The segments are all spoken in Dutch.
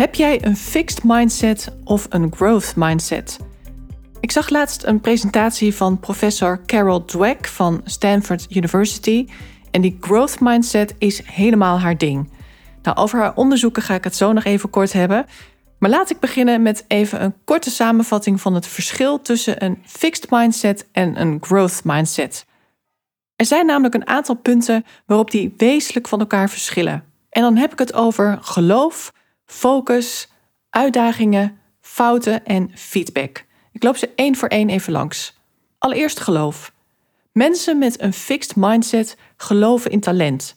Heb jij een fixed mindset of een growth mindset? Ik zag laatst een presentatie van professor Carol Dweck van Stanford University. En die growth mindset is helemaal haar ding. Nou, over haar onderzoeken ga ik het zo nog even kort hebben. Maar laat ik beginnen met even een korte samenvatting van het verschil tussen een fixed mindset en een growth mindset. Er zijn namelijk een aantal punten waarop die wezenlijk van elkaar verschillen. En dan heb ik het over geloof, focus, uitdagingen, fouten en feedback. Ik loop ze één voor één even langs. Allereerst geloof. Mensen met een fixed mindset geloven in talent.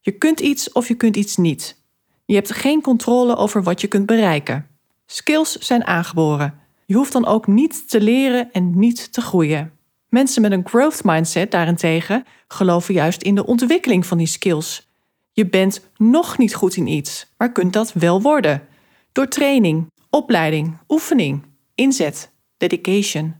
Je kunt iets of je kunt iets niet. Je hebt geen controle over wat je kunt bereiken. Skills zijn aangeboren. Je hoeft dan ook niet te leren en niet te groeien. Mensen met een growth mindset daarentegen geloven juist in de ontwikkeling van die skills. Je bent nog niet goed in iets, maar kunt dat wel worden. Door training, opleiding, oefening, inzet, dedication.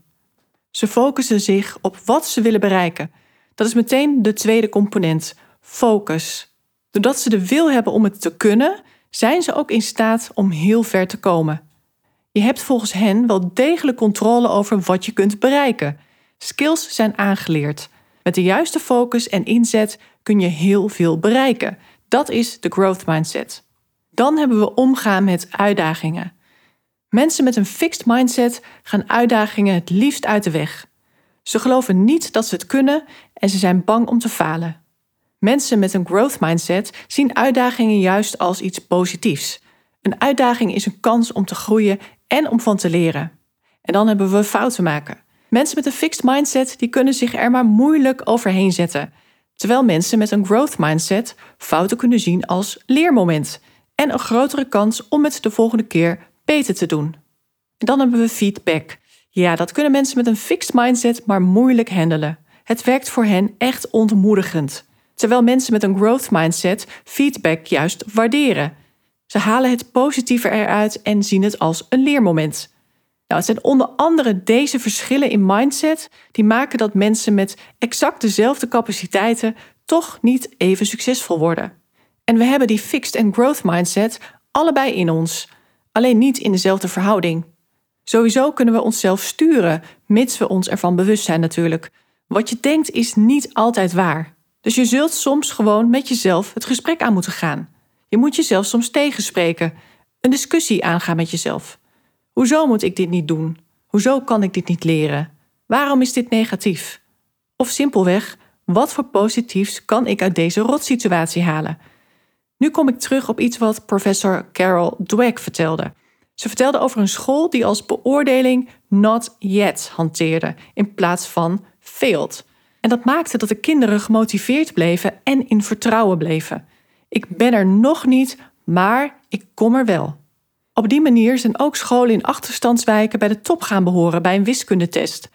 Ze focussen zich op wat ze willen bereiken. Dat is meteen de tweede component, focus. Doordat ze de wil hebben om het te kunnen, zijn ze ook in staat om heel ver te komen. Je hebt volgens hen wel degelijk controle over wat je kunt bereiken. Skills zijn aangeleerd. Met de juiste focus en inzet kun je heel veel bereiken. Dat is de growth mindset. Dan hebben we omgaan met uitdagingen. Mensen met een fixed mindset gaan uitdagingen het liefst uit de weg. Ze geloven niet dat ze het kunnen en ze zijn bang om te falen. Mensen met een growth mindset zien uitdagingen juist als iets positiefs. Een uitdaging is een kans om te groeien en om van te leren. En dan hebben we fouten maken. Mensen met een fixed mindset die kunnen zich er maar moeilijk overheen zetten. Terwijl mensen met een growth mindset fouten kunnen zien als leermoment en een grotere kans om het de volgende keer beter te doen. En dan hebben we feedback. Ja, dat kunnen mensen met een fixed mindset maar moeilijk handelen. Het werkt voor hen echt ontmoedigend. Terwijl mensen met een growth mindset feedback juist waarderen. Ze halen het positieve eruit en zien het als een leermoment. Nou, het zijn onder andere deze verschillen in mindset die maken dat mensen met exact dezelfde capaciteiten toch niet even succesvol worden. En we hebben die fixed and growth mindset allebei in ons, alleen niet in dezelfde verhouding. Sowieso kunnen we onszelf sturen, mits we ons ervan bewust zijn natuurlijk. Wat je denkt is niet altijd waar. Dus je zult soms gewoon met jezelf het gesprek aan moeten gaan. Je moet jezelf soms tegenspreken, een discussie aangaan met jezelf. Hoezo moet ik dit niet doen? Hoezo kan ik dit niet leren? Waarom is dit negatief? Of simpelweg, wat voor positiefs kan ik uit deze rotsituatie halen? Nu kom ik terug op iets wat professor Carol Dweck vertelde. Ze vertelde over een school die als beoordeling not yet hanteerde in plaats van failed. En dat maakte dat de kinderen gemotiveerd bleven en in vertrouwen bleven. Ik ben er nog niet, maar ik kom er wel. Op die manier zijn ook scholen in achterstandswijken bij de top gaan behoren bij een wiskundetest.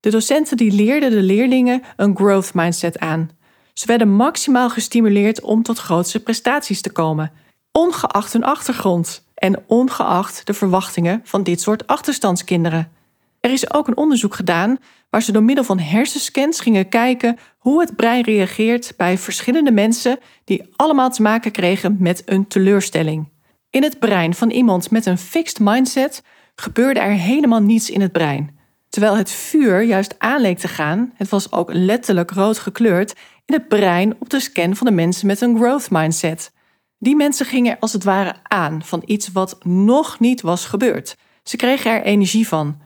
De docenten die leerden de leerlingen een growth mindset aan. Ze werden maximaal gestimuleerd om tot grootste prestaties te komen, ongeacht hun achtergrond en ongeacht de verwachtingen van dit soort achterstandskinderen. Er is ook een onderzoek gedaan waar ze door middel van hersenscans gingen kijken hoe het brein reageert bij verschillende mensen die allemaal te maken kregen met een teleurstelling. In het brein van iemand met een fixed mindset gebeurde er helemaal niets in het brein. Terwijl het vuur juist aanleek te gaan, het was ook letterlijk rood gekleurd, in het brein op de scan van de mensen met een growth mindset. Die mensen gingen er als het ware aan van iets wat nog niet was gebeurd. Ze kregen er energie van.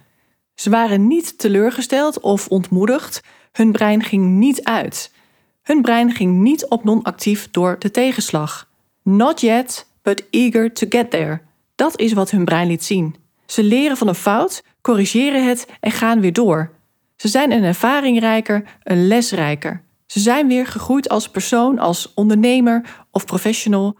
Ze waren niet teleurgesteld of ontmoedigd. Hun brein ging niet uit. Hun brein ging niet op non-actief door de tegenslag. Not yet, but eager to get there. Dat is wat hun brein liet zien. Ze leren van een fout, corrigeren het en gaan weer door. Ze zijn een ervaringrijker, een lesrijker. Ze zijn weer gegroeid als persoon, als ondernemer of professional.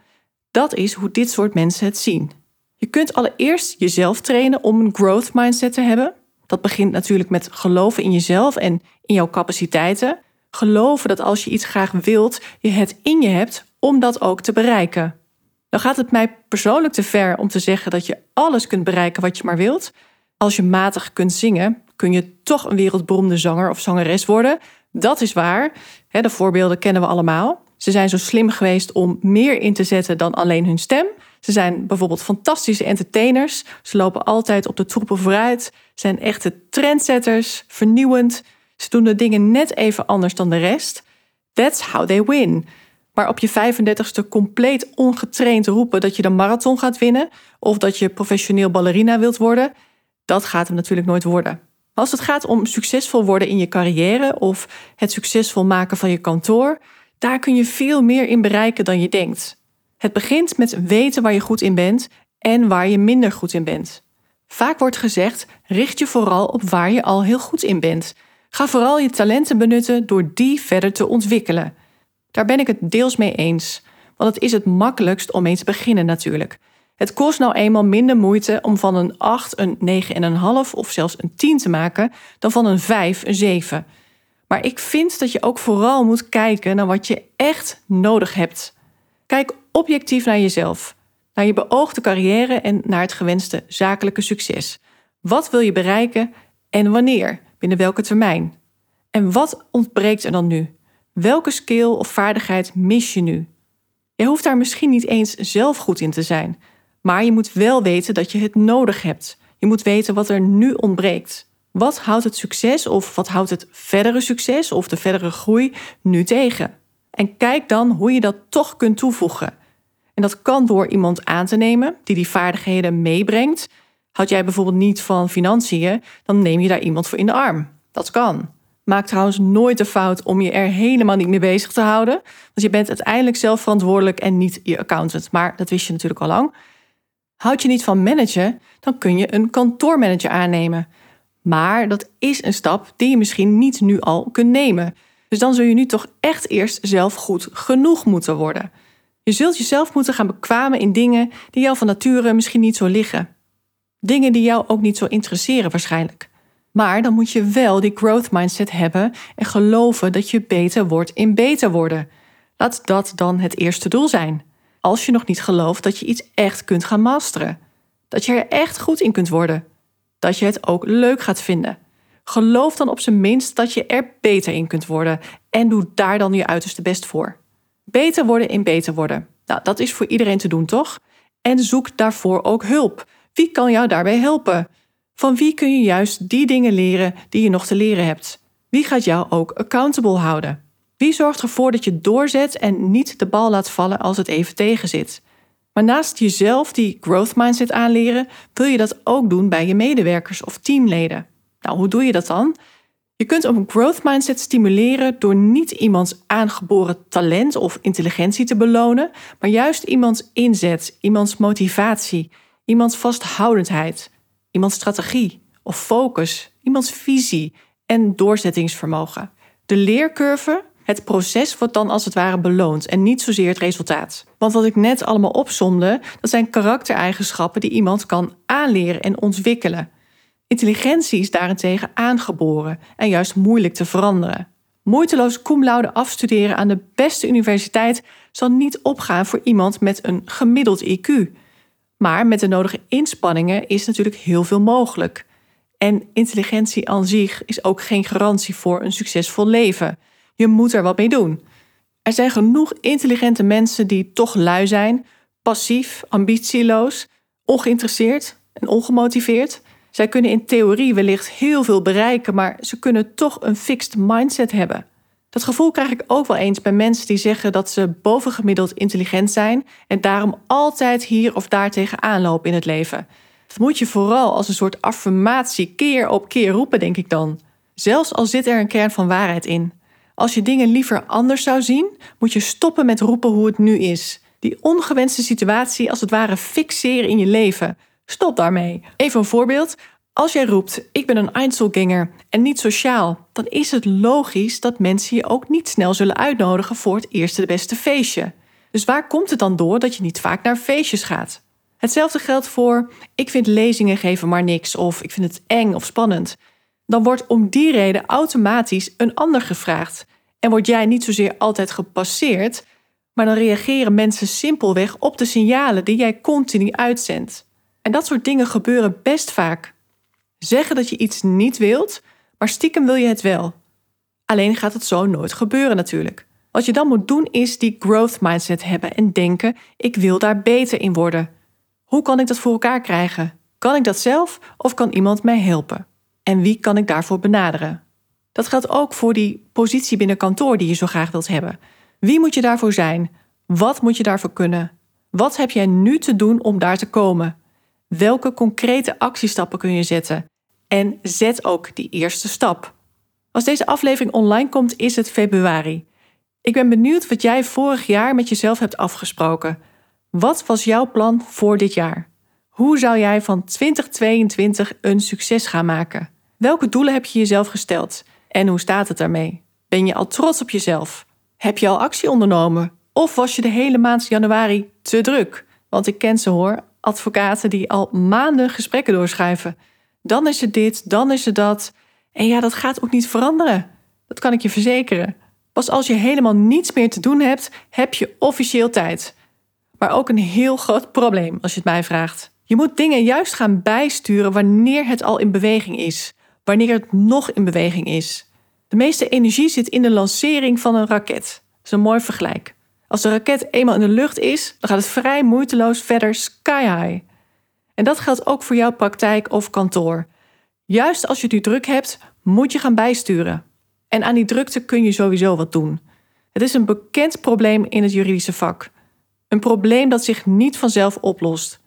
Dat is hoe dit soort mensen het zien. Je kunt allereerst jezelf trainen om een growth mindset te hebben. Dat begint natuurlijk met geloven in jezelf en in jouw capaciteiten. Geloven dat als je iets graag wilt, je het in je hebt om dat ook te bereiken. Dan gaat het mij persoonlijk te ver om te zeggen dat je alles kunt bereiken wat je maar wilt. Als je matig kunt zingen, kun je toch een wereldberoemde zanger of zangeres worden. Dat is waar. De voorbeelden kennen we allemaal. Ze zijn zo slim geweest om meer in te zetten dan alleen hun stem. Ze zijn bijvoorbeeld fantastische entertainers. Ze lopen altijd op de troepen vooruit. Zijn echte trendsetters, vernieuwend. Ze doen de dingen net even anders dan de rest. That's how they win. Maar op je 35ste compleet ongetraind roepen dat je de marathon gaat winnen of dat je professioneel ballerina wilt worden, dat gaat hem natuurlijk nooit worden. Als het gaat om succesvol worden in je carrière of het succesvol maken van je kantoor, daar kun je veel meer in bereiken dan je denkt. Het begint met weten waar je goed in bent en waar je minder goed in bent. Vaak wordt gezegd: richt je vooral op waar je al heel goed in bent. Ga vooral je talenten benutten door die verder te ontwikkelen. Daar ben ik het deels mee eens, want het is het makkelijkst om mee te beginnen natuurlijk. Het kost nou eenmaal minder moeite om van een 8 een 9,5 of zelfs een 10 te maken dan van een 5 een 7. Maar ik vind dat je ook vooral moet kijken naar wat je echt nodig hebt. Kijk objectief naar jezelf, naar je beoogde carrière en naar het gewenste zakelijke succes. Wat wil je bereiken en wanneer? Binnen welke termijn? En wat ontbreekt er dan nu? Welke skill of vaardigheid mis je nu? Je hoeft daar misschien niet eens zelf goed in te zijn, maar je moet wel weten dat je het nodig hebt. Je moet weten wat er nu ontbreekt. Wat houdt het succes of wat houdt het verdere succes of de verdere groei nu tegen? En kijk dan hoe je dat toch kunt toevoegen. En dat kan door iemand aan te nemen die die vaardigheden meebrengt. Houd jij bijvoorbeeld niet van financiën, dan neem je daar iemand voor in de arm. Dat kan. Maak trouwens nooit de fout om je er helemaal niet mee bezig te houden. Want je bent uiteindelijk zelf verantwoordelijk en niet je accountant. Maar dat wist je natuurlijk al lang. Houd je niet van managen, dan kun je een kantoormanager aannemen. Maar dat is een stap die je misschien niet nu al kunt nemen. Dus dan zul je nu toch echt eerst zelf goed genoeg moeten worden. Je zult jezelf moeten gaan bekwamen in dingen die jou van nature misschien niet zo liggen. Dingen die jou ook niet zo interesseren waarschijnlijk. Maar dan moet je wel die growth mindset hebben en geloven dat je beter wordt in beter worden. Laat dat dan het eerste doel zijn. Als je nog niet gelooft dat je iets echt kunt gaan masteren. Dat je er echt goed in kunt worden. Dat je het ook leuk gaat vinden. Geloof dan op zijn minst dat je er beter in kunt worden en doe daar dan je uiterste best voor. Beter worden in beter worden. Nou, dat is voor iedereen te doen, toch? En zoek daarvoor ook hulp. Wie kan jou daarbij helpen? Van wie kun je juist die dingen leren die je nog te leren hebt? Wie gaat jou ook accountable houden? Wie zorgt ervoor dat je doorzet en niet de bal laat vallen als het even tegenzit? Maar naast jezelf die growth mindset aanleren, wil je dat ook doen bij je medewerkers of teamleden. Nou, hoe doe je dat dan? Je kunt een growth mindset stimuleren door niet iemands aangeboren talent of intelligentie te belonen, maar juist iemands inzet, iemands motivatie, iemands vasthoudendheid, iemands strategie of focus, iemands visie en doorzettingsvermogen. De leercurve, het proces wordt dan als het ware beloond en niet zozeer het resultaat. Want wat ik net allemaal opsomde, dat zijn karaktereigenschappen die iemand kan aanleren en ontwikkelen. Intelligentie is daarentegen aangeboren en juist moeilijk te veranderen. Moeiteloos cum afstuderen aan de beste universiteit zal niet opgaan voor iemand met een gemiddeld IQ. Maar met de nodige inspanningen is natuurlijk heel veel mogelijk. En intelligentie aan zich is ook geen garantie voor een succesvol leven. Je moet er wat mee doen. Er zijn genoeg intelligente mensen die toch lui zijn, passief, ambitieloos, ongeïnteresseerd en ongemotiveerd. Zij kunnen in theorie wellicht heel veel bereiken, maar ze kunnen toch een fixed mindset hebben. Dat gevoel krijg ik ook wel eens bij mensen die zeggen dat ze bovengemiddeld intelligent zijn en daarom altijd hier of daar tegenaan lopen in het leven. Dat moet je vooral als een soort affirmatie keer op keer roepen, denk ik dan. Zelfs al zit er een kern van waarheid in. Als je dingen liever anders zou zien, moet je stoppen met roepen hoe het nu is. Die ongewenste situatie als het ware fixeren in je leven. Stop daarmee. Even een voorbeeld. Als jij roept: Ik ben een Einzelganger en niet sociaal, dan is het logisch dat mensen je ook niet snel zullen uitnodigen voor het eerste beste feestje. Dus waar komt het dan door dat je niet vaak naar feestjes gaat? Hetzelfde geldt voor ik vind lezingen geven maar niks of ik vind het eng of spannend. Dan wordt om die reden automatisch een ander gevraagd en word jij niet zozeer altijd gepasseerd, maar dan reageren mensen simpelweg op de signalen die jij continu uitzendt. En dat soort dingen gebeuren best vaak. Zeggen dat je iets niet wilt, maar stiekem wil je het wel. Alleen gaat het zo nooit gebeuren natuurlijk. Wat je dan moet doen is die growth mindset hebben en denken: ik wil daar beter in worden. Hoe kan ik dat voor elkaar krijgen? Kan ik dat zelf of kan iemand mij helpen? En wie kan ik daarvoor benaderen? Dat geldt ook voor die positie binnen kantoor die je zo graag wilt hebben. Wie moet je daarvoor zijn? Wat moet je daarvoor kunnen? Wat heb jij nu te doen om daar te komen? Welke concrete actiestappen kun je zetten? En zet ook die eerste stap. Als deze aflevering online komt, is het februari. Ik ben benieuwd wat jij vorig jaar met jezelf hebt afgesproken. Wat was jouw plan voor dit jaar? Hoe zou jij van 2022 een succes gaan maken? Welke doelen heb je jezelf gesteld? En hoe staat het daarmee? Ben je al trots op jezelf? Heb je al actie ondernomen? Of was je de hele maand januari te druk? Want ik ken ze hoor, advocaten die al maanden gesprekken doorschuiven. Dan is het dit, dan is het dat. En ja, dat gaat ook niet veranderen. Dat kan ik je verzekeren. Pas als je helemaal niets meer te doen hebt, heb je officieel tijd. Maar ook een heel groot probleem, als je het mij vraagt. Je moet dingen juist gaan bijsturen wanneer het al in beweging is, wanneer het nog in beweging is. De meeste energie zit in de lancering van een raket. Dat is een mooi vergelijk. Als de raket eenmaal in de lucht is, dan gaat het vrij moeiteloos verder sky high. En dat geldt ook voor jouw praktijk of kantoor. Juist als je het druk hebt, moet je gaan bijsturen. En aan die drukte kun je sowieso wat doen. Het is een bekend probleem in het juridische vak. Een probleem dat zich niet vanzelf oplost.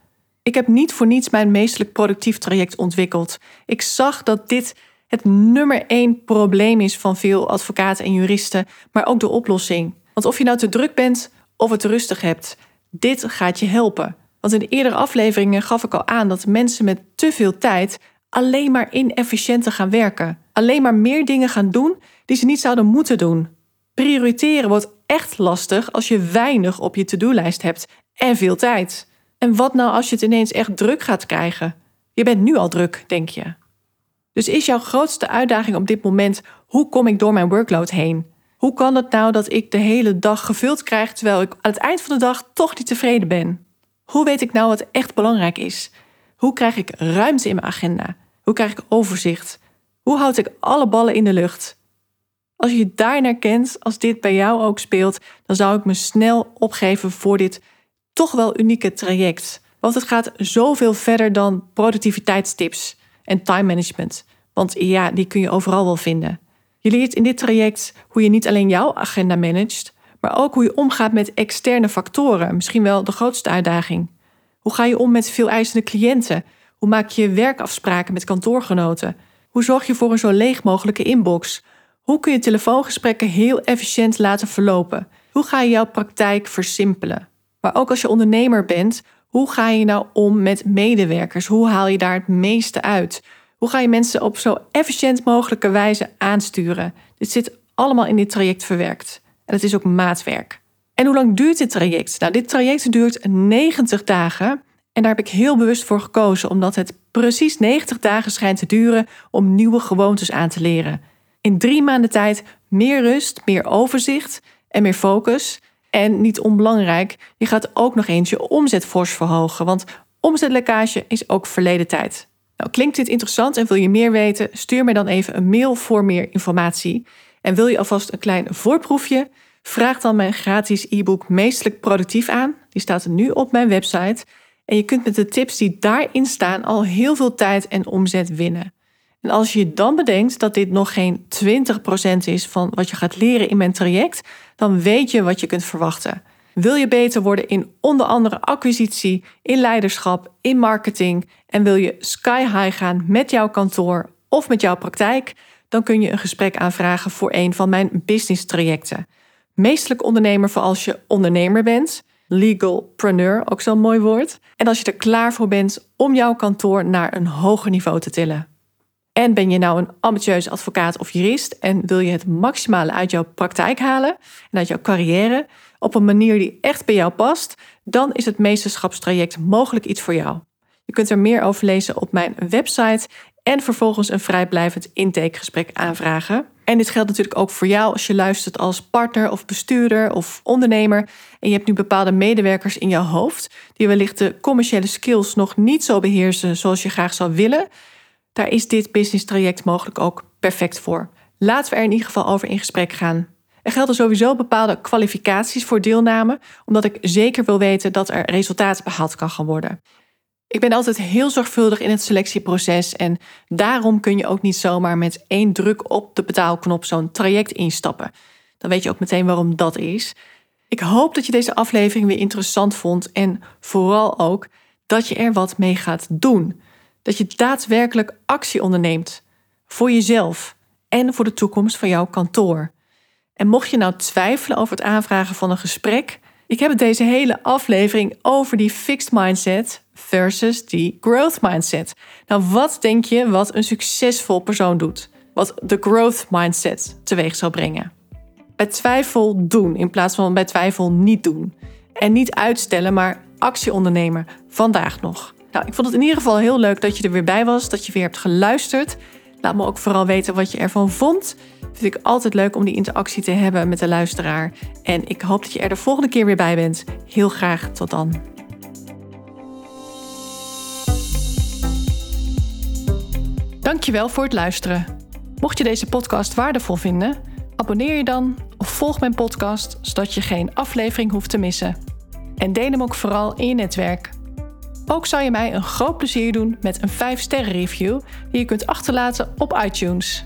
Ik heb niet voor niets mijn meestelijk productief traject ontwikkeld. Ik zag dat dit het nummer één probleem is van veel advocaten en juristen, maar ook de oplossing. Want of je nou te druk bent of het rustig hebt, dit gaat je helpen. Want in de eerdere afleveringen gaf ik al aan dat mensen met te veel tijd alleen maar inefficiënter gaan werken. Alleen maar meer dingen gaan doen die ze niet zouden moeten doen. Prioriteren wordt echt lastig als je weinig op je to-do-lijst hebt en veel tijd. En wat nou als je het ineens echt druk gaat krijgen? Je bent nu al druk, denk je. Dus is jouw grootste uitdaging op dit moment: hoe kom ik door mijn workload heen? Hoe kan het nou dat ik de hele dag gevuld krijg terwijl ik aan het eind van de dag toch niet tevreden ben? Hoe weet ik nou wat echt belangrijk is? Hoe krijg ik ruimte in mijn agenda? Hoe krijg ik overzicht? Hoe houd ik alle ballen in de lucht? Als je je daarnaar kent, als dit bij jou ook speelt, dan zou ik me snel opgeven voor dit toch wel unieke traject. Want het gaat zoveel verder dan productiviteitstips en time management. Want ja, die kun je overal wel vinden. Je leert in dit traject hoe je niet alleen jouw agenda managt, maar ook hoe je omgaat met externe factoren, misschien wel de grootste uitdaging. Hoe ga je om met veel eisende cliënten? Hoe maak je werkafspraken met kantoorgenoten? Hoe zorg je voor een zo leeg mogelijke inbox? Hoe kun je telefoongesprekken heel efficiënt laten verlopen? Hoe ga je jouw praktijk versimpelen? Maar ook als je ondernemer bent, hoe ga je nou om met medewerkers? Hoe haal je daar het meeste uit? Hoe ga je mensen op zo efficiënt mogelijke wijze aansturen? Dit zit allemaal in dit traject verwerkt. En het is ook maatwerk. En hoe lang duurt dit traject? Nou, dit traject duurt 90 dagen. En daar heb ik heel bewust voor gekozen, omdat het precies 90 dagen schijnt te duren om nieuwe gewoontes aan te leren. In drie maanden tijd meer rust, meer overzicht en meer focus. En niet onbelangrijk, je gaat ook nog eens je omzet fors verhogen, want omzetlekkage is ook verleden tijd. Nou, klinkt dit interessant en wil je meer weten? Stuur me dan even een mail voor meer informatie. En wil je alvast een klein voorproefje? Vraag dan mijn gratis e-book Meestelijk Productief aan. Die staat nu op mijn website. En je kunt met de tips die daarin staan al heel veel tijd en omzet winnen. En als je dan bedenkt dat dit nog geen 20% is van wat je gaat leren in mijn traject, dan weet je wat je kunt verwachten. Wil je beter worden in onder andere acquisitie, in leiderschap, in marketing? En wil je sky high gaan met jouw kantoor of met jouw praktijk, dan kun je een gesprek aanvragen voor een van mijn business trajecten. Meestelijk ondernemer voor als je ondernemer bent, legalpreneur, ook zo'n mooi woord, en als je er klaar voor bent om jouw kantoor naar een hoger niveau te tillen. En ben je nou een ambitieuze advocaat of jurist? En wil je het maximale uit jouw praktijk halen en uit jouw carrière op een manier die echt bij jou past, dan is het meesterschapstraject mogelijk iets voor jou. Je kunt er meer over lezen op mijn website en vervolgens een vrijblijvend intakegesprek aanvragen. En dit geldt natuurlijk ook voor jou als je luistert als partner of bestuurder of ondernemer en je hebt nu bepaalde medewerkers in jouw hoofd die wellicht de commerciële skills nog niet zo beheersen zoals je graag zou willen. Daar is dit business traject mogelijk ook perfect voor. Laten we er in ieder geval over in gesprek gaan. Er gelden sowieso bepaalde kwalificaties voor deelname, omdat ik zeker wil weten dat er resultaat behaald kan gaan worden. Ik ben altijd heel zorgvuldig in het selectieproces en daarom kun je ook niet zomaar met één druk op de betaalknop zo'n traject instappen. Dan weet je ook meteen waarom dat is. Ik hoop dat je deze aflevering weer interessant vond en vooral ook dat je er wat mee gaat doen. Dat je daadwerkelijk actie onderneemt voor jezelf en voor de toekomst van jouw kantoor. En mocht je nou twijfelen over het aanvragen van een gesprek, ik heb het deze hele aflevering over die fixed mindset versus die growth mindset. Nou, wat denk je wat een succesvol persoon doet? Wat de growth mindset teweeg zal brengen? Bij twijfel doen in plaats van bij twijfel niet doen. En niet uitstellen, maar actie ondernemen. Vandaag nog. Nou, ik vond het in ieder geval heel leuk dat je er weer bij was, dat je weer hebt geluisterd. Laat me ook vooral weten wat je ervan vond. Vind ik altijd leuk om die interactie te hebben met de luisteraar. En ik hoop dat je er de volgende keer weer bij bent. Heel graag tot dan. Dankjewel voor het luisteren. Mocht je deze podcast waardevol vinden, abonneer je dan of volg mijn podcast zodat je geen aflevering hoeft te missen. En deel hem ook vooral in je netwerk. Ook zou je mij een groot plezier doen met een 5-sterren review die je kunt achterlaten op iTunes.